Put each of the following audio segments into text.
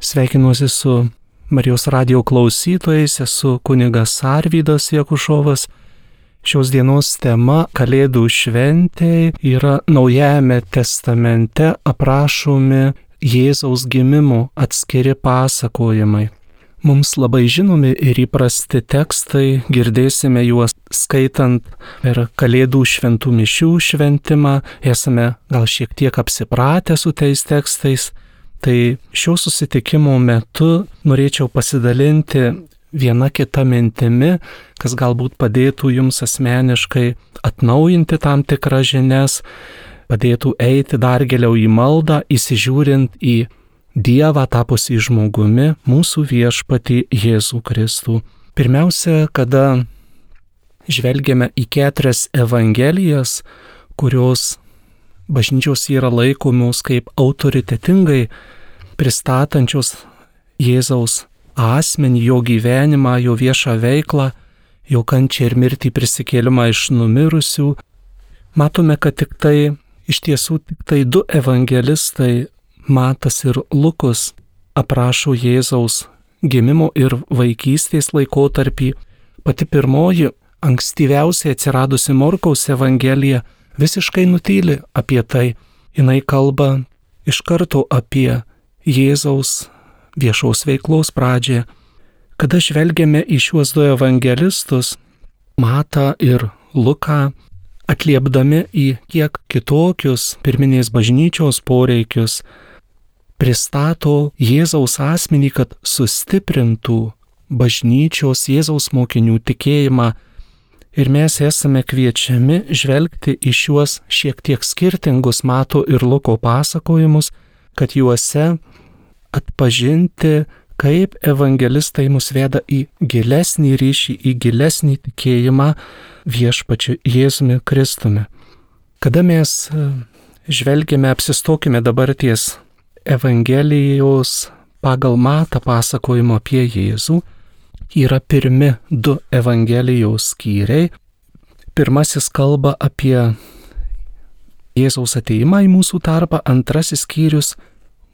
Sveikinuosi su Marijos radio klausytojais, esu kunigas Arvydas Jekušovas. Šios dienos tema - Kalėdų šventė yra Naujajame testamente aprašomi Jėzaus gimimo atskiri pasakojimai. Mums labai žinomi ir įprasti tekstai, girdėsime juos skaitant per Kalėdų šventų mišių šventimą, esame gal šiek tiek apsipratę su tais tekstais, Tai šio susitikimo metu norėčiau pasidalinti viena kita mintimi, kas galbūt padėtų jums asmeniškai atnaujinti tam tikras žinias, padėtų eiti dar giliau į maldą, įsižiūrint į Dievą tapusį žmogumi, mūsų viešpatį Jėzų Kristų. Pirmiausia, kada žvelgiame į keturias evangelijas, kurios bažnyčios yra laikomos kaip autoritetingai pristatančios Jėzaus asmenį, jo gyvenimą, jo viešą veiklą, jo kančią ir mirtį prisikėlimą iš numirusių, matome, kad tik tai, iš tiesų tik tai du evangelistai, Matas ir Lukus, aprašo Jėzaus gimimo ir vaikystės laikotarpį. Pati pirmoji, ankstyviausiai atsiradusi Morkaus evangelija, visiškai nutyli apie tai. Jis kalba iš karto apie Jėzaus viešos veiklos pradžią. Kada žvelgiame į šiuos du evangelistus, Mata ir Luką, atliepdami į kiek kitokius pirminės bažnyčios poreikius, pristato Jėzaus asmenį, kad sustiprintų bažnyčios Jėzaus mokinių tikėjimą ir mes esame kviečiami žvelgti į šiuos šiek tiek skirtingus Mato ir Luko pasakojimus, kad juose atpažinti, kaip evangelistai mus veda į gilesnį ryšį, į gilesnį tikėjimą viešpačiu Jėzumi Kristumi. Kada mes e, žvelgiame, apsistokime dabar ties Evangelijos pagal matą pasakojimo apie Jėzų, yra pirmi du Evangelijos skyriai. Pirmasis kalba apie Jėzaus ateimą į mūsų tarpą, antrasis skyrius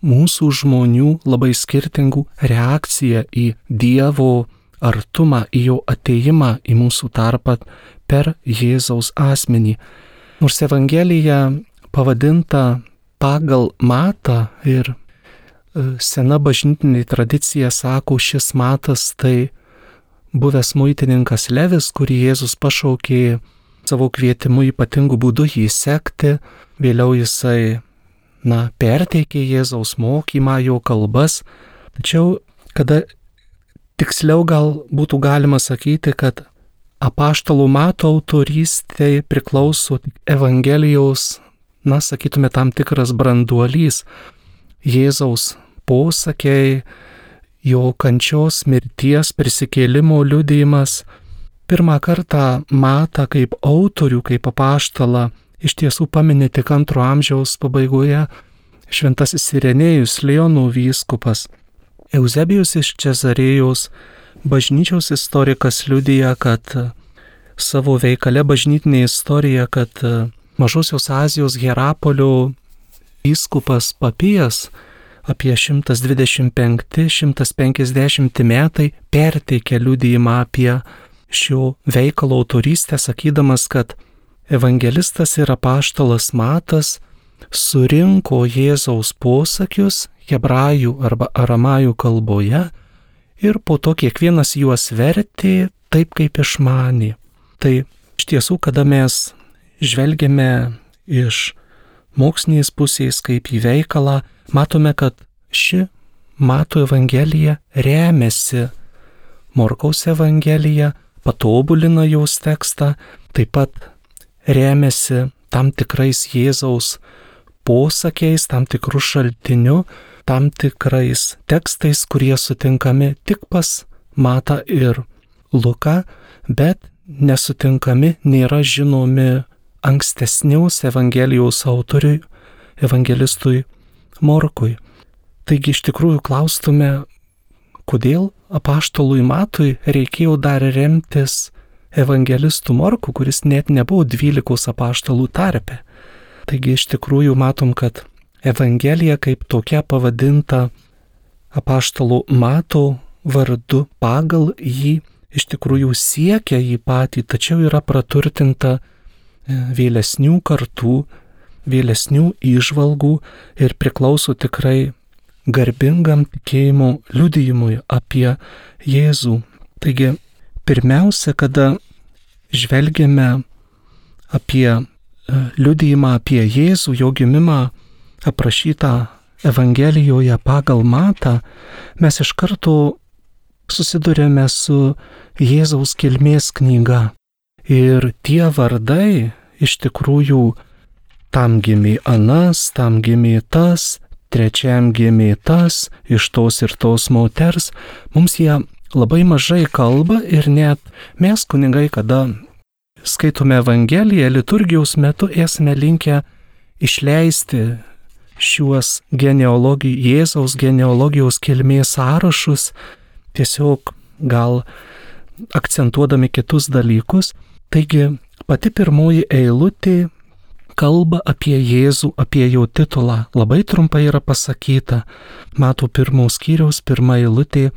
mūsų žmonių labai skirtingų reakciją į Dievo artumą, į jo ateimą į mūsų tarpą per Jėzaus asmenį. Nors Evangelija pavadinta pagal matą ir e, sena bažnytinė tradicija sako, šis matas tai buvęs muitininkas Levis, kurį Jėzus pašaukė savo kvietimu ypatingų būdų jį sekti, vėliau jisai, na, perteikė Jėzaus mokymą, jo kalbas, tačiau kada tiksliau gal būtų galima sakyti, kad apaštalų mato autorystė priklauso Evangelijos, na, sakytume, tam tikras branduolys, Jėzaus posakiai, jo kančios mirties prisikėlimo liudijimas pirmą kartą mata kaip autorių, kaip apaštalą, iš tiesų paminė tik antro amžiaus pabaigoje šventasis Sirenėjus Leonų vyskupas. Eusebijus iš Cezarėjos bažnyčios istorikas liudija, kad savo veikale bažnytinė istorija, kad Mažosios Azijos Herapolio vyskupas papijas apie 125-150 metai perteikia liudijimą apie šio veikalo autorystę, sakydamas, kad evangelistas ir apaštalas Matas surinko Jėzaus posakius hebrajų arba aramajų kalboje ir po to kiekvienas juos vertė taip, kaip išmanė. Tai iš tiesų, kada mes žvelgiame iš mokslinės pusės kaip į veikalą, matome, kad ši Mato Evangelija remiasi Morkaus Evangelija, patobulina jos tekstą, taip pat remiasi tam tikrais Jėzaus posakiais, tam tikrų šaltinių, tam tikrais tekstais, kurie sutinkami tik pas Mata ir Luką, bet nesutinkami, nėra žinomi ankstesniaus Evangelijos autoriui, evangelistui Morkui. Taigi iš tikrųjų klaustume, kodėl apaštalui Matui reikėjo dar remtis evangelistų Morku, kuris net nebuvo dvylikos apaštalų tarpe. Taigi iš tikrųjų matom, kad Evangelija kaip tokia pavadinta apaštalų mato vardu pagal jį iš tikrųjų siekia jį patį, tačiau yra praturtinta e, vėlesnių kartų, vėlesnių įžvalgų ir priklauso tikrai garbingam tikėjimo liudijimui apie Jėzų. Taigi, pirmiausia, kada žvelgiame apie e, liudijimą apie Jėzų, jo gimimą aprašytą Evangelijoje pagal matą, mes iš karto susidurėme su Jėzaus kilmės knyga. Ir tie vardai iš tikrųjų tam gimė anas, tam gimė tas, trečiam gimė tas, iš tos ir tos moters, mums jie labai mažai kalba ir net mes kunigai, kada skaitome Evangeliją, liturgijos metu esame linkę išleisti šiuos Jėzaus genealogijos kilmės sąrašus, tiesiog gal akcentuodami kitus dalykus. Taigi pati pirmoji eilutė kalba apie Jėzų, apie jo titulą. Labai trumpai yra pasakyta. Mato pirmos skyriaus pirmą eilutę.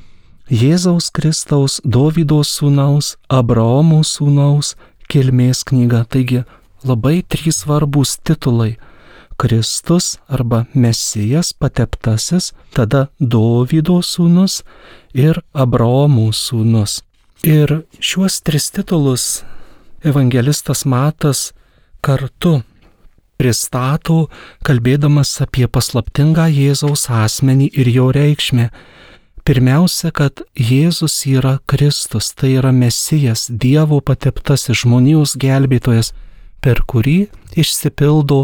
Jėzaus Kristaus, Dovydo sūnaus, Abraomo sūnaus kilmės knyga. Taigi labai trys svarbus titulai Kristus arba Mesijas pateptasis, tada Dovydo sūnus ir Abraomo sūnus. Ir šiuos tris titulus evangelistas Matas kartu pristato, kalbėdamas apie paslaptingą Jėzaus asmenį ir jo reikšmę. Pirmiausia, kad Jėzus yra Kristus, tai yra Mesijas, Dievo pateptasis žmonijos gelbėtojas, per kurį išsipildo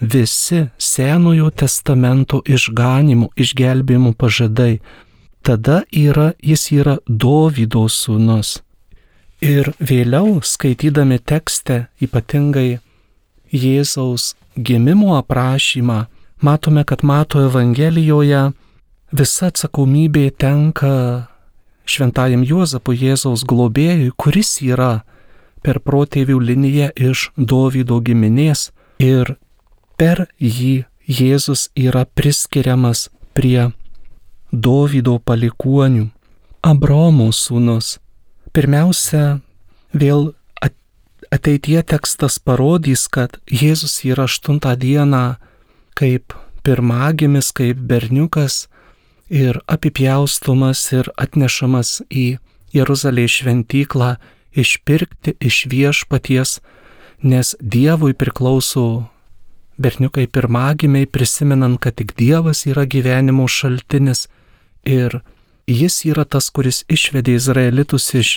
visi Senojo testamento išganimų, išgelbėjimų pažadai. Tada yra, jis yra Dovydo sūnus. Ir vėliau, skaitydami tekste, ypatingai Jėzaus gimimo aprašymą, matome, kad Mato Evangelijoje visa atsakomybė tenka šventajam Juozapui Jėzaus globėjui, kuris yra per protėvių liniją iš Dovydo giminės ir per jį Jėzus yra priskiriamas prie Dovydo palikuonių, Abraomo sūnus. Pirmiausia, vėl ateitie tekstas parodys, kad Jėzus yra aštuntą dieną kaip pirmagimis, kaip berniukas ir apipjaustumas ir atnešamas į Jeruzalės šventyklą išpirkti iš viešpaties, nes Dievui priklauso berniukai pirmagimiai prisimenant, kad tik Dievas yra gyvenimo šaltinis ir Jis yra tas, kuris išvedė Izraelitus iš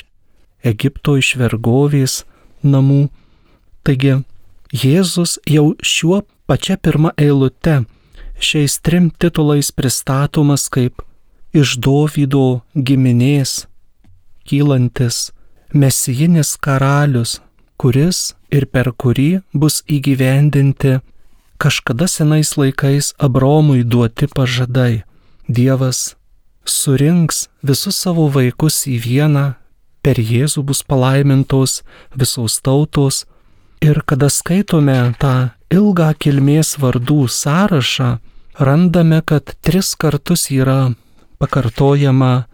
Egipto, iš vergovės namų. Taigi Jėzus jau šiuo pačia pirmą eilute šiais trim titulais pristatomas kaip iš Dovydo giminės kylantis mesijinis karalius, kuris ir per kurį bus įgyvendinti kažkada senais laikais Abromui duoti pažadai. Dievas surinks visus savo vaikus į vieną, per Jėzų bus palaimintos visos tautos. Ir kada skaitome tą ilgą kilmės vardų sąrašą, randame, kad tris kartus yra pakartojama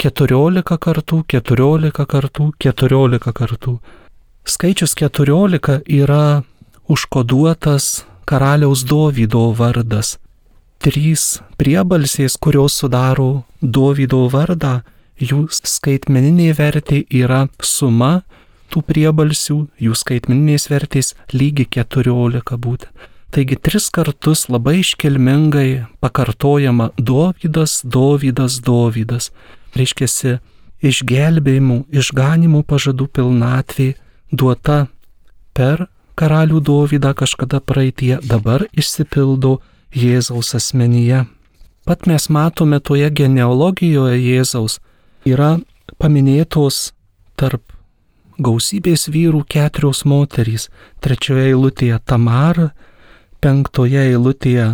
14 kartų, 14 kartų, 14 kartų. Skaičius 14 yra užkoduotas karaliaus Dovydo vardas. Trys priebalsės, kurios sudaro Dovydo vardą, jų skaitmeninė vertė yra suma tų priebalsių, jų skaitmeninės vertės lygi 14 būtent. Taigi tris kartus labai iškilmingai pakartojama Dovydas, Dovydas, Dovydas. Reiškia, išgelbėjimų, išganimų pažadų pilnatvė duota per karalių Dovydą kažkada praeitie dabar išsipildo Jėzaus asmenyje. Pat mes matome toje genealogijoje Jėzaus yra paminėtos tarp gausybės vyrų keturios moterys. Trečioje eilutėje Tamara, penktoje eilutėje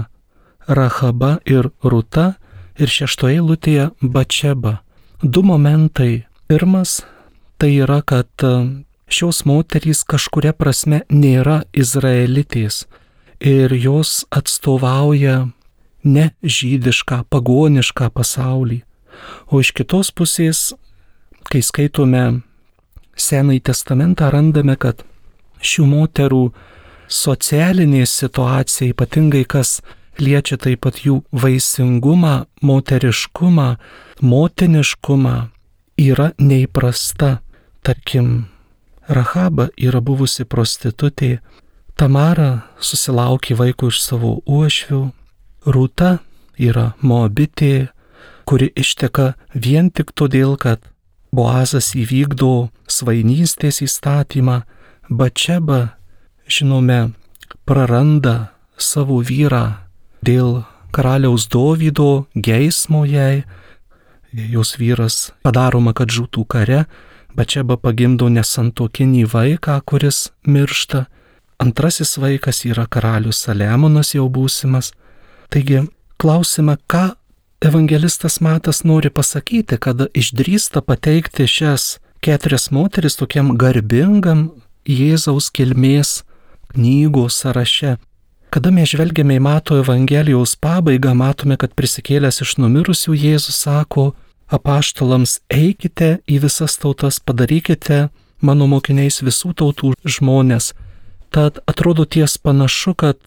Rahaba ir Ruta ir šeštoje eilutėje Bačeba. Du momentai. Pirmas tai yra, kad šios moterys kažkuria prasme nėra izraelitės ir jos atstovauja nežydišką, pagonišką pasaulį. O iš kitos pusės, kai skaitome Senąjį testamentą, randame, kad šių moterų socialinė situacija, ypatingai kas liečia taip pat jų vaisingumą, moteriškumą, motiniškumą, yra neįprasta. Tarkim, Rahaba yra buvusi prostitutė, Tamara susilaukė vaiko iš savo uošvių, Rūta yra Moabitė, kuri išteka vien tik todėl, kad Boazas įvykdo svainystės įstatymą, Bačeba, žinome, praranda savo vyrą dėl karaliaus Dovydo geismo jai, jos vyras padaroma, kad žūtų kare, Bačeba pagimdo nesantokinį vaiką, kuris miršta, Antrasis vaikas yra karalius Saliamonas jau būsimas. Taigi klausime, ką evangelistas Matas nori pasakyti, kada išdrįsta pateikti šias keturias moteris tokiam garbingam Jėzaus kilmės knygų sąraše. Kada mes žvelgiame į Mato Evangelijos pabaigą, matome, kad prisikėlęs iš numirusių Jėzus sako apaštalams, eikite į visas tautas, padarykite mano mokiniais visų tautų žmonės Tad atrodo ties panašu, kad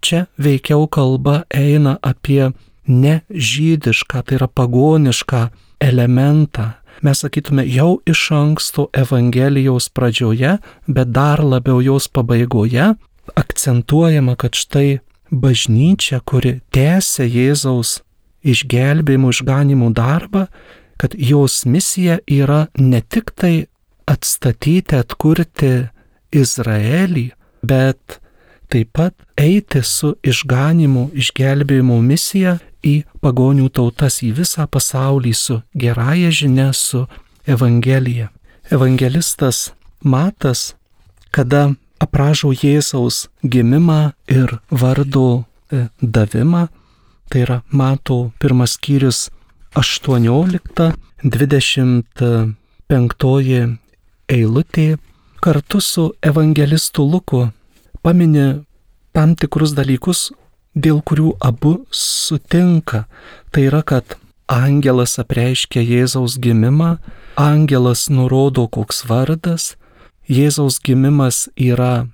čia veikiau kalba eina apie nežydišką, tai yra pagonišką elementą. Mes sakytume jau iš anksto Evangelijos pradžioje, bet dar labiau jos pabaigoje akcentuojama, kad štai bažnyčia, kuri tęsia Jėzaus išgelbėjimų, išganimų darbą, kad jos misija yra ne tik tai atstatyti, atkurti Izraelį, bet taip pat eiti su išganimu, išgelbėjimu misija į pagonių tautas, į visą pasaulį su gerąją žinia, su Evangelija. Evangelistas Matas, kada aprašo Jėzaus gimimą ir vardo e, davimą, tai yra Mato pirmas skyrius 18-25 eilutė, kartu su evangelistu Luku pamini tam tikrus dalykus, dėl kurių abu sutinka. Tai yra, kad angelas apreiškia Jėzaus gimimą, angelas nurodo, koks vardas, Jėzaus gimimas yra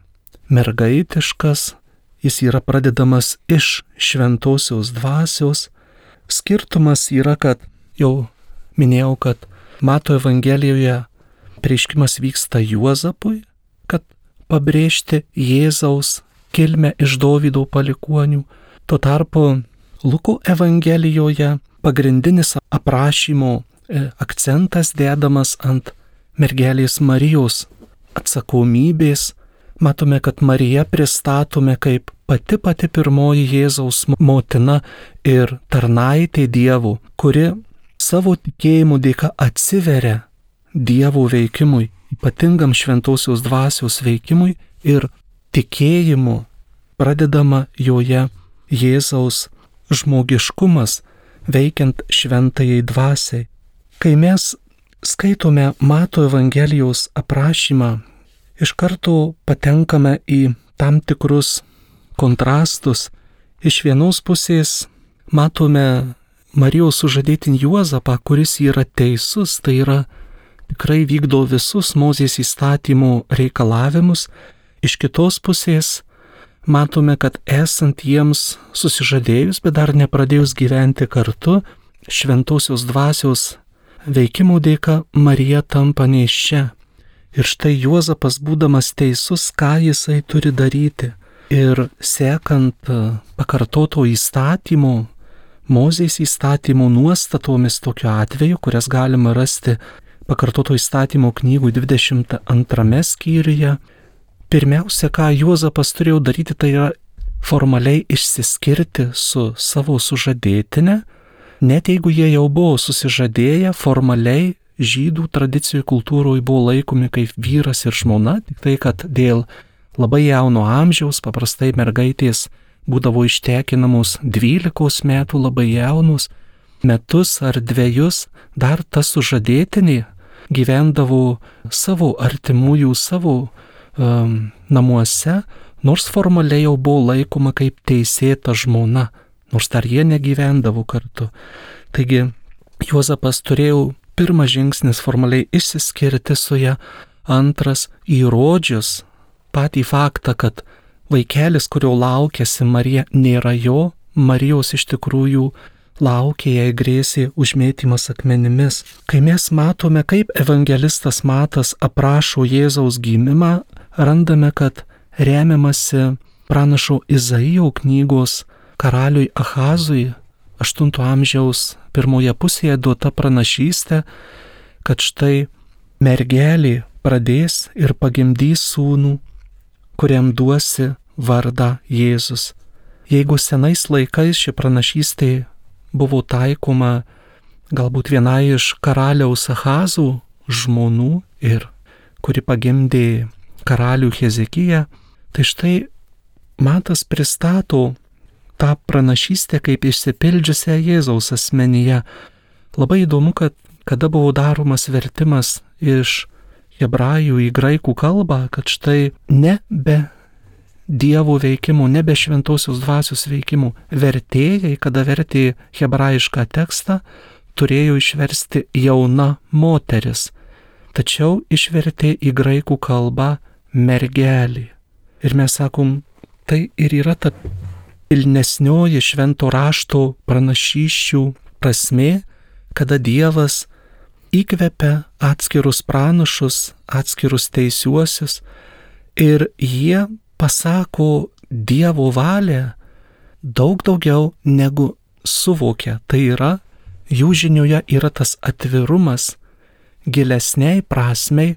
mergaitiškas, jis yra pradedamas iš šventosios dvasios. Skirtumas yra, kad jau minėjau, kad Mato Evangelijoje apreiškimas vyksta Juozapui, kad pabrėžti Jėzaus kilmę iš Dovydo palikonių. Tuo tarpu Luko Evangelijoje pagrindinis aprašymo e, akcentas dedamas ant mergelės Marijos atsakomybės. Matome, kad Marija pristatome kaip pati pati pirmoji Jėzaus motina ir tarnaitė Dievo, kuri savo tikėjimų dėka atsiveria Dievo veikimui, ypatingam šventosios dvasios veikimui ir tikėjimu pradedama joje Jėzaus žmogiškumas veikiant šventajai dvasiai. Kai mes skaitome Mato Evangelijos aprašymą, iš karto patenkame į tam tikrus kontrastus. Iš vienos pusės matome Marijos sužadėtin Juozapą, kuris yra teisus, tai yra tikrai vykdo visus Mozės įstatymų reikalavimus, iš kitos pusės matome, kad esant jiems susižadėjus, bet dar nepradėjus gyventi kartu, šventosios dvasios veikimų dėka Marija tampa neiščia. Ir štai Juozapas būdamas teisus, ką jisai turi daryti. Ir sekant pakartoto įstatymo, Mozės įstatymo nuostatomis tokiu atveju, kurias galima rasti pakartoto įstatymo knygų 22 skyriuje. Pirmiausia, ką Juozapas turėjo daryti, tai yra formaliai išsiskirti su savo sužadėtinė, net jeigu jie jau buvo susižadėję, formaliai žydų tradicijų kultūroje buvo laikomi kaip vyras ir žmona, tik tai, kad dėl labai jauno amžiaus paprastai mergaitės būdavo ištekinamos 12 metų labai jaunus, metus ar dviejus dar ta sužadėtinė gyvendavo savo artimųjų, savo um, namuose, nors formaliai jau buvo laikoma kaip teisėta žmona. nors dar jie negyvendavo kartu. Taigi Juozapas turėjo pirmas žingsnis formaliai išsiskirti su ją, antras įrodžius patį faktą, kad vaikelis, kurio laukėsi Marija, nėra jo, Marijos iš tikrųjų laukia jai grėsė užmėtymas akmenimis. Kai mes matome, kaip evangelistas Matas aprašo Jėzaus gimimą, randame, kad remiamasi pranašo Izaijo knygos karaliui Ahazui 8 amžiaus pirmoje pusėje duota pranašystė, kad štai mergelė pradės ir pagimdys sūnų, kuriam duosi vardą Jėzus. Jeigu senais laikais ši pranašystė buvo taikoma galbūt vienai iš karaliaus Ahazų žmonų ir kuri pagimdė karalių Hezekiją, tai štai Matas pristato tą pranašystę kaip išsipildžiusią Jėzaus asmenyje. Labai įdomu, kad kada buvo daromas vertimas iš hebrajų į graikų kalbą, kad štai ne be Dievo veikimų, nebe šventosios dvasios veikimų. Vertėjai, kada vertė hebrajišką tekstą, turėjo išversti jauna moteris, tačiau išvertė į graikų kalbą mergelį. Ir mes sakom, tai ir yra ta pilnesnioji švento rašto pranašyščių prasme, kada Dievas įkvepia atskirus pranašus, atskirus teisiuosius ir jie pasako Dievo valią daug daugiau negu suvokia. Tai yra, jų žinioje yra tas atvirumas gilesniai prasmei,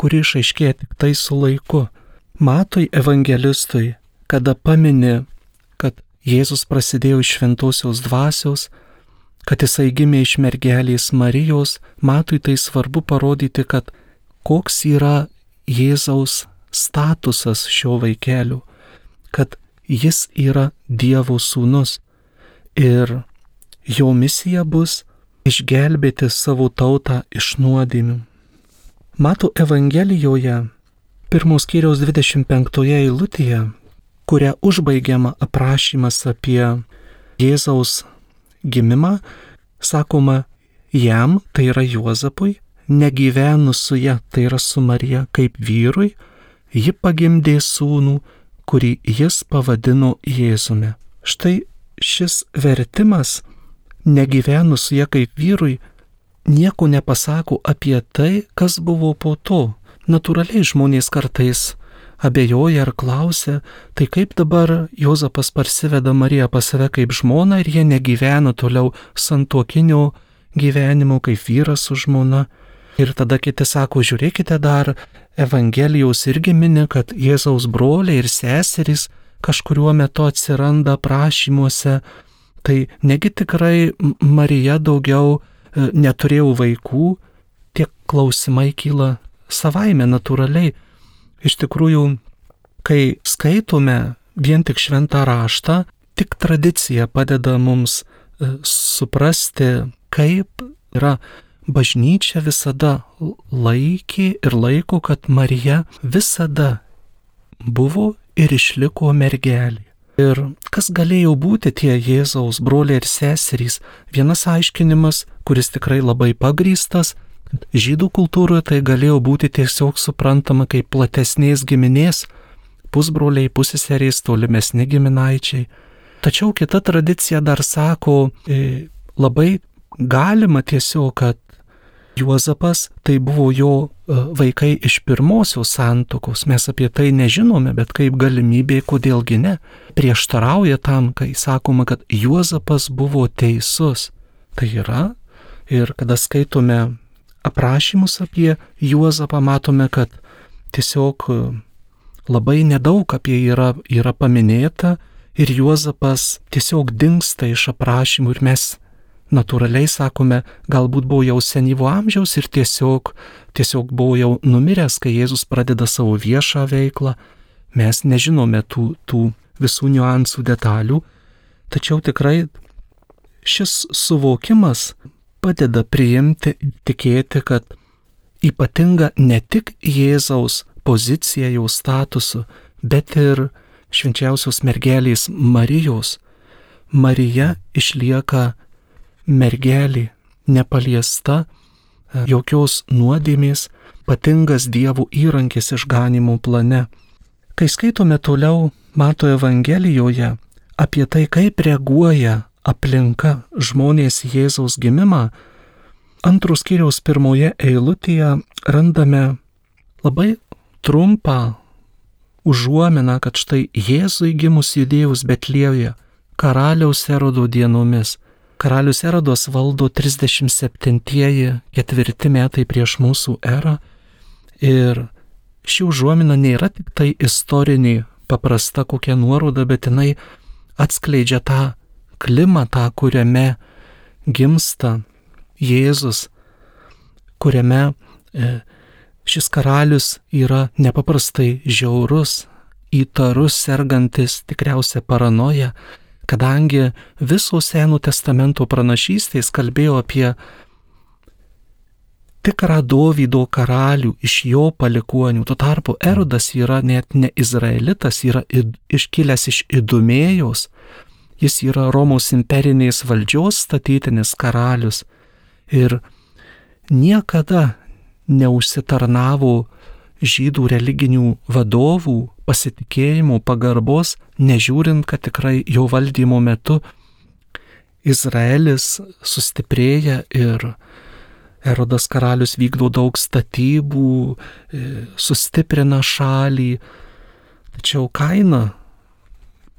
kuri išaiškėja tik tai su laiku. Matui evangelistui, kada pamini, kad Jėzus prasidėjo iš šventosios dvasios, kad jisai gimė iš mergelės Marijos, matui tai svarbu parodyti, kad koks yra Jėzaus statusas šio vaikelio, kad jis yra Dievo sūnus ir jo misija bus išgelbėti savo tautą iš nuodėmių. Mato Evangelijoje, pirmos kiriaus 25 eilutėje, kuria užbaigiama aprašymas apie Jėzaus gimimą, sakoma, jam, tai yra Juozapui, negyvenus su ja, tai yra su Marija kaip vyrui, ji pagimdė sūnų, kurį jis pavadino Jėzumi. Štai šis vertimas, negyvenus jie kaip vyrui, nieko nepasako apie tai, kas buvo po to. Naturaliai žmonės kartais abejoja ar klausia, tai kaip dabar Jozapas parsiveda Mariją pas save kaip žmona ir jie negyvena toliau santuokinio gyvenimo kaip vyras su žmona. Ir tada kiti sako, žiūrėkite dar, Evangelijos irgi mini, kad Jėzaus broliai ir seserys kažkuriuo metu atsiranda prašymuose. Tai negi tikrai Marija daugiau e, neturėjo vaikų, tie klausimai kyla savaime natūraliai. Iš tikrųjų, kai skaitome vien tik šventą raštą, tik tradicija padeda mums e, suprasti, kaip yra bažnyčia visada laikė ir laiko, kad Marija visada buvo ir išliko mergelė. Ir kas galėjo būti tie Jėzaus broliai ir seserys? Vienas aiškinimas, kuris tikrai labai pagrystas, žydų kultūroje tai galėjo būti tiesiog suprantama kaip platesnės giminės, pusbroliai, pusseserės, tolimesni giminaičiai. Tačiau kita tradicija dar sako, e, labai galima tiesiog, kad Juozapas tai buvo jo e, vaikai iš pirmosios santokos, mes apie tai nežinome, bet kaip galimybė, kodėlgi ne, prieštarauja tam, kai sakoma, kad Juozapas buvo teisus. Tai yra, ir kada skaitome aprašymus apie Juozapą, matome, kad tiesiog e, labai nedaug apie jį yra, yra paminėta ir Juozapas tiesiog dinksta iš aprašymų ir mes natūraliai sakome, galbūt buvo jau senyvo amžiaus ir tiesiog, tiesiog buvo jau numiręs, kai Jėzus pradeda savo viešą veiklą. Mes nežinome tų, tų visų niuansų detalių, tačiau tikrai šis suvokimas padeda priimti ir tikėti, kad ypatinga ne tik Jėzaus pozicija, jo statusu, bet ir švenčiausios mergelės Marijos Marija išlieka mergelė, nepaliesta e, jokios nuodėmės, patingas dievų įrankis išganimo plane. Kai skaitome toliau Mato Evangelijoje apie tai, kaip reaguoja aplinka žmonės Jėzaus gimimą, antrus kiriaus pirmoje eilutėje randame labai trumpą užuominą, kad štai Jėzui gimus judėjus Betlėjoje, karaliaus erodo dienomis. Karalius erodas valdo 37-ieji ketvirti metai prieš mūsų erą ir ši užuomina nėra tik tai istorinė paprasta kokia nuoroda, bet jinai atskleidžia tą klimatą, kuriame gimsta Jėzus, kuriame e, šis karalius yra nepaprastai žiaurus, įtarus, sergantis tikriausia paranoja, kadangi visos Senų testamento pranašystės kalbėjo apie tikrą Dovydo karalių iš jo palikonių. Tuo tarpu Erodas yra net ne izraelitas, yra iškilęs iš Idumėjos, jis yra Romos imperinės valdžios statytinis karalius ir niekada neužsitarnavo žydų religinių vadovų pasitikėjimo, pagarbos, nežiūrint, kad tikrai jo valdymo metu Izraelis sustiprėja ir Erodas karalius vykdo daug statybų, e, sustiprina šalį, tačiau kaina,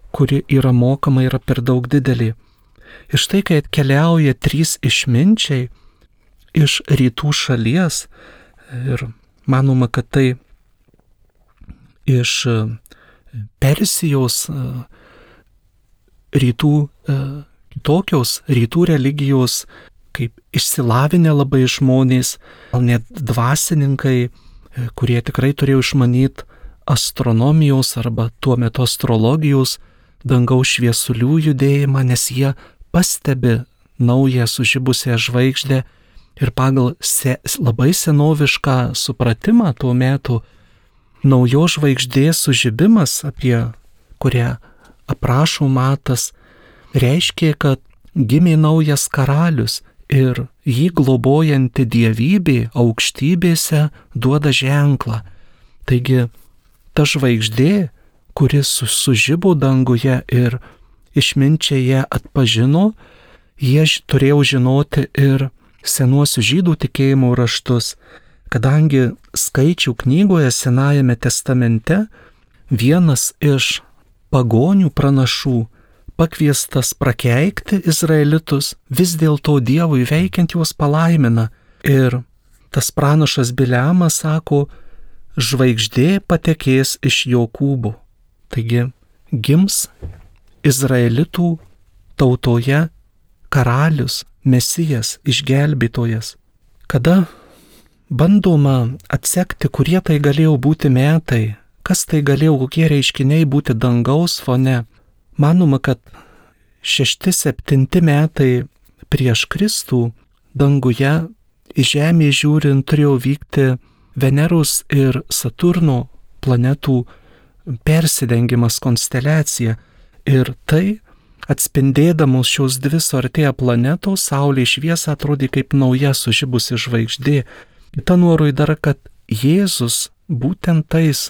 kuri yra mokama, yra per daug didelė. Ir štai, kai atkeliauja trys išminčiai iš rytų šalies, ir manoma, kad tai iš e, Persijos e, rytų, kitokios rytų religijos kaip išsilavinę labai žmonės, gal net dvasininkai, e, kurie tikrai turėjo išmanyti astronomijos arba tuo metu astrologijos, dangaus šviesulių judėjimą, nes jie pastebi naują sužibusią žvaigždę ir pagal se, labai senovišką supratimą tuo metu naujo žvaigždės sužibimas, apie kurią aprašo matas, reiškia, kad gimė naujas karalius ir jį globojanti dievybė aukštybėse duoda ženklą. Taigi ta žvaigždė, kuris sužibo danguje ir išminčiai ją atpažino, jie turėjo žinoti ir senuosius žydų tikėjimo raštus, kadangi skaičių knygoje Senajame testamente vienas iš pagonių pranašų pakviestas prakeikti izraelitus, vis dėlto Dievui veikiant juos palaimina. Ir tas pranašas Biliamas sako, žvaigždė patekės iš Jokūbo. Taigi gims izraelitų tautoje karalius, mesijas, išgelbėtojas. Kada bandoma atsekti, kurie tai galėjo būti metai, kas tai galėjo, kokie reiškiniai būti dangaus fone, Manoma, kad 6-7 metai prieš Kristų danguje į Žemę žiūrint turėjo vykti Veneros ir Saturno planetų persidengimas konsteliacija. Ir tai atspindėdamos šios dvi suartėję planetos, Saulė šviesa atrodė kaip nauja sužibusi žvaigždė. Kita nuoroida yra, kad Jėzus būtent tais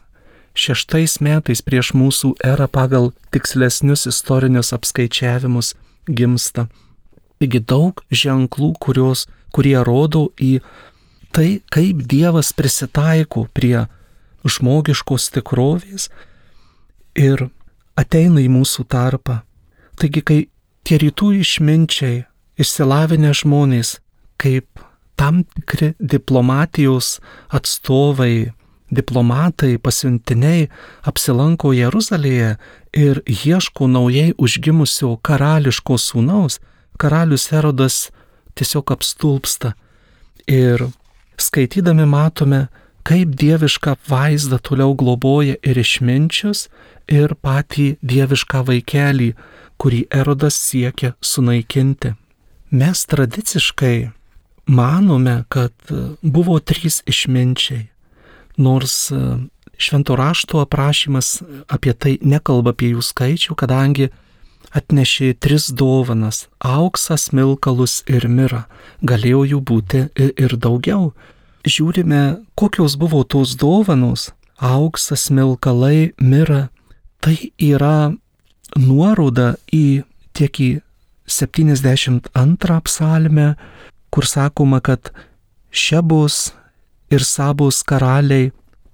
šeštais metais prieš mūsų erą pagal tikslesnius istorinius apskaičiavimus gimsta. Taigi daug ženklų, kurios, kurie rodo į tai, kaip Dievas prisitaiko prie žmogiškos tikrovės ir ateina į mūsų tarpą. Taigi, kai tie rytų išminčiai, išsilavinę žmonės, kaip tam tikri diplomatijos atstovai, diplomatai, pasiuntiniai apsilanko Jeruzalėje ir ieško naujai užgimusio karališko sūnaus, karalius Erodas tiesiog apstulpsta. Ir skaitydami matome, kaip dievišką vaizdą toliau globoja ir išminčius, ir patį dievišką vaikelį, kurį Erodas siekia sunaikinti. Mes tradiciškai manome, kad buvo trys išminčiai nors e, švento rašto aprašymas apie tai nekalba apie jų skaičių, kadangi atnešė tris dovanas - auksą, smilkalus ir mirą. Galėjo jų būti ir daugiau. Žiūrime, kokios buvo tos dovanos - auksas, smilkalai, mira. Tai yra nuoroda į tiek į 72 psalmę, kur sakoma, kad šebus ir sabus karaliai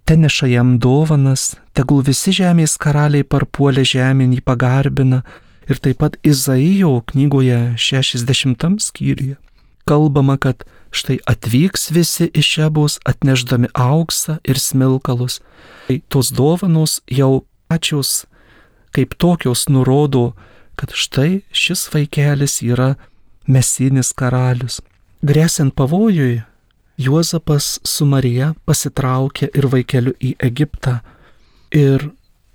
ten neša jam dovanas, tegul visi žemės karaliai parpuolė žemėn jį pagarbina ir taip pat Izaijo knygoje 60 skyriuje kalbama, kad štai atvyks visi iš šebos atneždami auksą ir smilkalus. Tai tos dovanos jau pačios kaip tokios nurodo, kad štai šis vaikelis yra mesinis karalius. Grėsint pavojui, Juozapas su Marija pasitraukė ir vaikeliu į Egiptą ir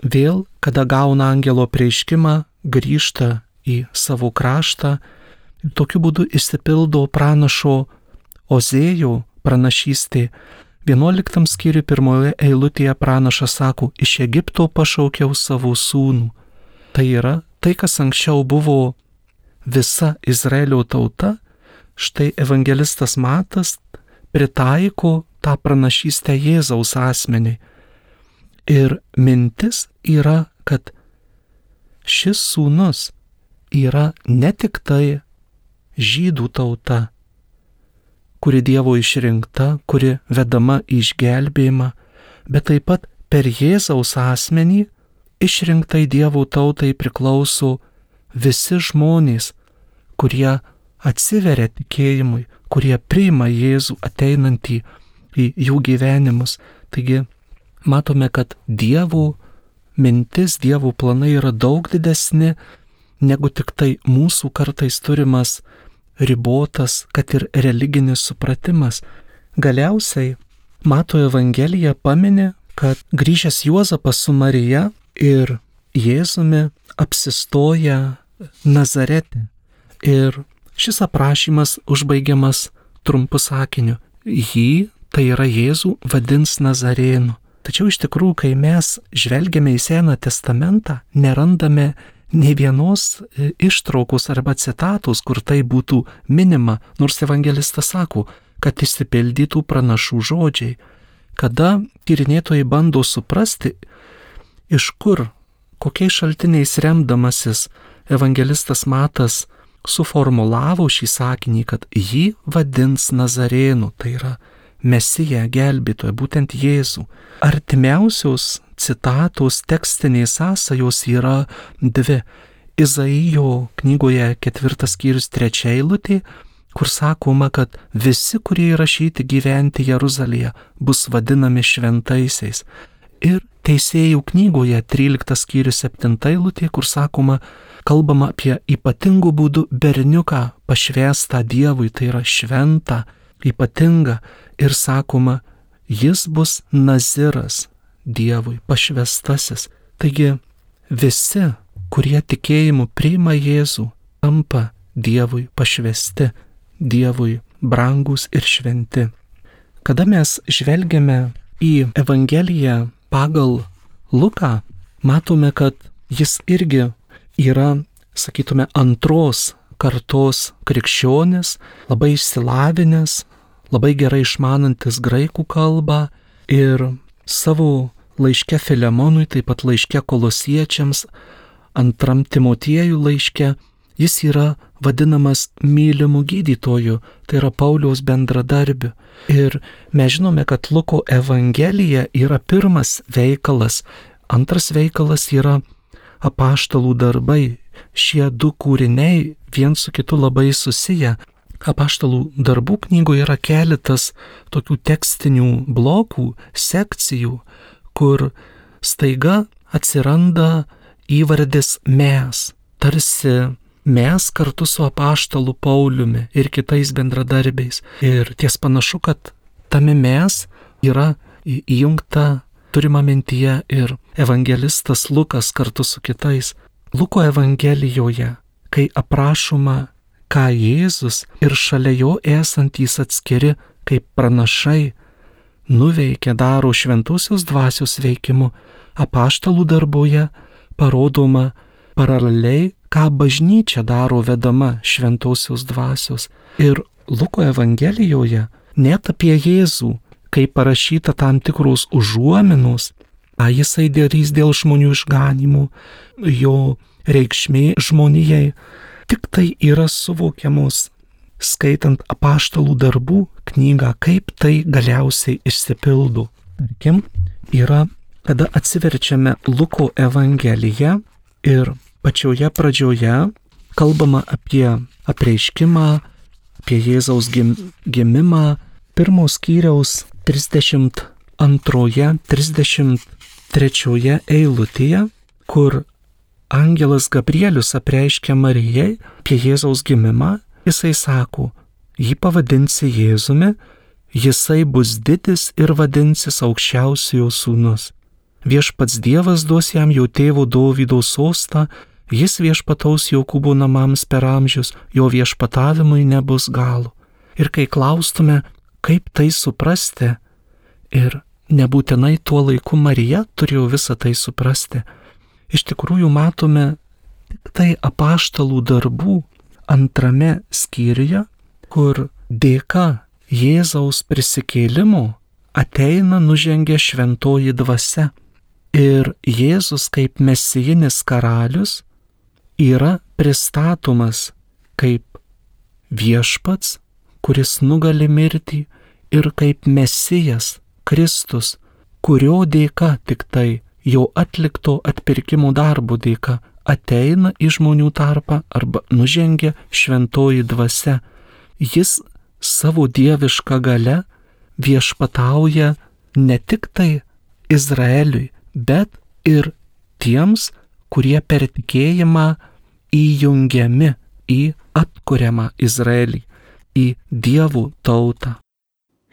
vėl, kada gauna angelo prieiškimą, grįžta į savo kraštą ir tokiu būdu išsipildo pranašo Ozėjo pranašystė. 11 skyriui pirmoje eilutėje pranašas sako, iš Egipto pašaukiau savo sūnų. Tai yra tai, kas anksčiau buvo visa Izraelio tauta, štai evangelistas Matas pritaiko tą pranašystę Jėzaus asmeniui. Ir mintis yra, kad šis sūnus yra ne tik tai žydų tauta, kuri Dievo išrinkta, kuri vedama išgelbėjimą, bet taip pat per Jėzaus asmenį išrinktai Dievo tautai priklauso visi žmonės, kurie atsiveria tikėjimui, kurie priima Jėzų ateinantį į jų gyvenimus. Taigi matome, kad Dievo mintis, Dievo planai yra daug didesni negu tik tai mūsų kartais turimas ribotas, kad ir religinis supratimas. Galiausiai Mato Evangelija paminė, kad grįžęs Juozapas su Marija ir Jėzumi apsistoja Nazarete. Ir šis aprašymas užbaigiamas trumpu sakiniu. Jį, tai yra Jėzų, vadins Nazarėnu. Tačiau iš tikrųjų, kai mes žvelgiame į Seną testamentą, nerandame ne vienos e, ištraukos arba citatos, kur tai būtų minima, nors evangelistas sako, kad išsipildytų pranašų žodžiai. Kada tyrinėtojai bando suprasti, iš kur, kokiais šaltiniais remdamasis evangelistas Matas suformulavo šį sakinį, kad jį vadins Nazarėnu, tai yra Mesiją gelbėtoją, būtent Jėzų. Artimiausios citatos tekstinės sąsajos yra dvi. Izaijo knygoje ketvirtas skyrius trečia eilutė, kur sakoma, kad visi, kurie įrašyti gyventi Jeruzalėje, bus vadinami šventaisiais. Ir Teisėjų knygoje 13 skyrius 7 eilutė, kur sakoma, kalbama apie ypatingų būdų berniuką pašvestą Dievui, tai yra šventą, ypatingą ir sakoma, jis bus naziras Dievui, pašvestasis. Taigi visi, kurie tikėjimu priima Jėzų, tampa Dievui pašvesti, Dievui brangus ir šventi. Kada mes žvelgiame į Evangeliją pagal Luką matome, kad jis irgi yra, sakytume, antros kartos krikščionis, labai išsilavinęs, labai gerai išmanantis graikų kalbą ir savo laiške Filemonui, taip pat laiške kolosiečiams, antram Timotiejų laiške, jis yra vadinamas mylimu gydytoju, tai yra Pauliaus bendradarbiu. Ir mes žinome, kad Luko Evangelija yra pirmas veikalas, antras veikalas yra apaštalų darbai. Šie du kūriniai vien su kitu labai susiję. Apaštalų darbų knygoje yra keletas tokių tekstinių blokų, sekcijų, kur staiga atsiranda įvardis mes, tarsi mes kartu su apaštalu Pauliumi ir kitais bendradarbiais. Ir ties panašu, kad tame mes yra įjungta turima mintyje ir evangelistas Lukas kartu su kitais. Luko evangelijoje, kai aprašoma, ką Jėzus ir šalia jo esantys atskiri kaip pranašai nuveikia daro šventosios dvasios veikimu, apaštalų darboje parodoma paraleliai ką bažnyčia daro vedama šventosios dvasios. Ir Luko Evangelijoje net apie Jėzų, kai parašyta tam tikros užuominos, ką jisai darys dėl žmonių išganimų, jo reikšmė žmonijai, tik tai yra suvokiamos skaitant apaštalų darbų knygą, kaip tai galiausiai išsipildo. Tarkim, yra, kada atsiverčiame Luko Evangeliją ir pačioje pradžioje kalbama apie apreiškimą, apie Jėzaus gim, gimimą, pirmos skyriaus 32-33 eilutėje, kur angelas Gabrielius apreiškia Marijai apie Jėzaus gimimą, jisai sako, jį pavadinsi Jėzumi, jisai bus didis ir vadinsis aukščiausiojo sūnus. Viešpats Dievas duos jam jo tėvo Dovydo sostą, jis viešpataus Jokūbo namams per amžius, jo viešpatavimui nebus galo. Ir kai klaustume, kaip tai suprasti, ir nebūtinai tuo laiku Marija turėjo visą tai suprasti, iš tikrųjų matome tik tai apaštalų darbų antrame skyriuje, kur dėka Jėzaus prisikėlimo ateina nužengia šventoji dvasia. Ir Jėzus kaip mesijinis karalius yra pristatomas kaip viešpats, kuris nugali mirtį ir kaip mesijas, Kristus, kurio dėka tik tai jo atlikto atpirkimo darbo dėka ateina į žmonių tarpą arba nužengia šventoji dvasia. Jis savo dievišką gale viešpatauja ne tik tai Izraeliui, bet ir tiems, kurie per tikėjimą įjungiami į atkuriamą Izraelį, į dievų tautą.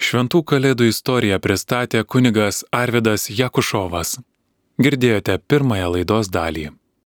Šventų kalėdų istoriją pristatė kunigas Arvidas Jakušovas. Girdėjote pirmąją laidos dalį.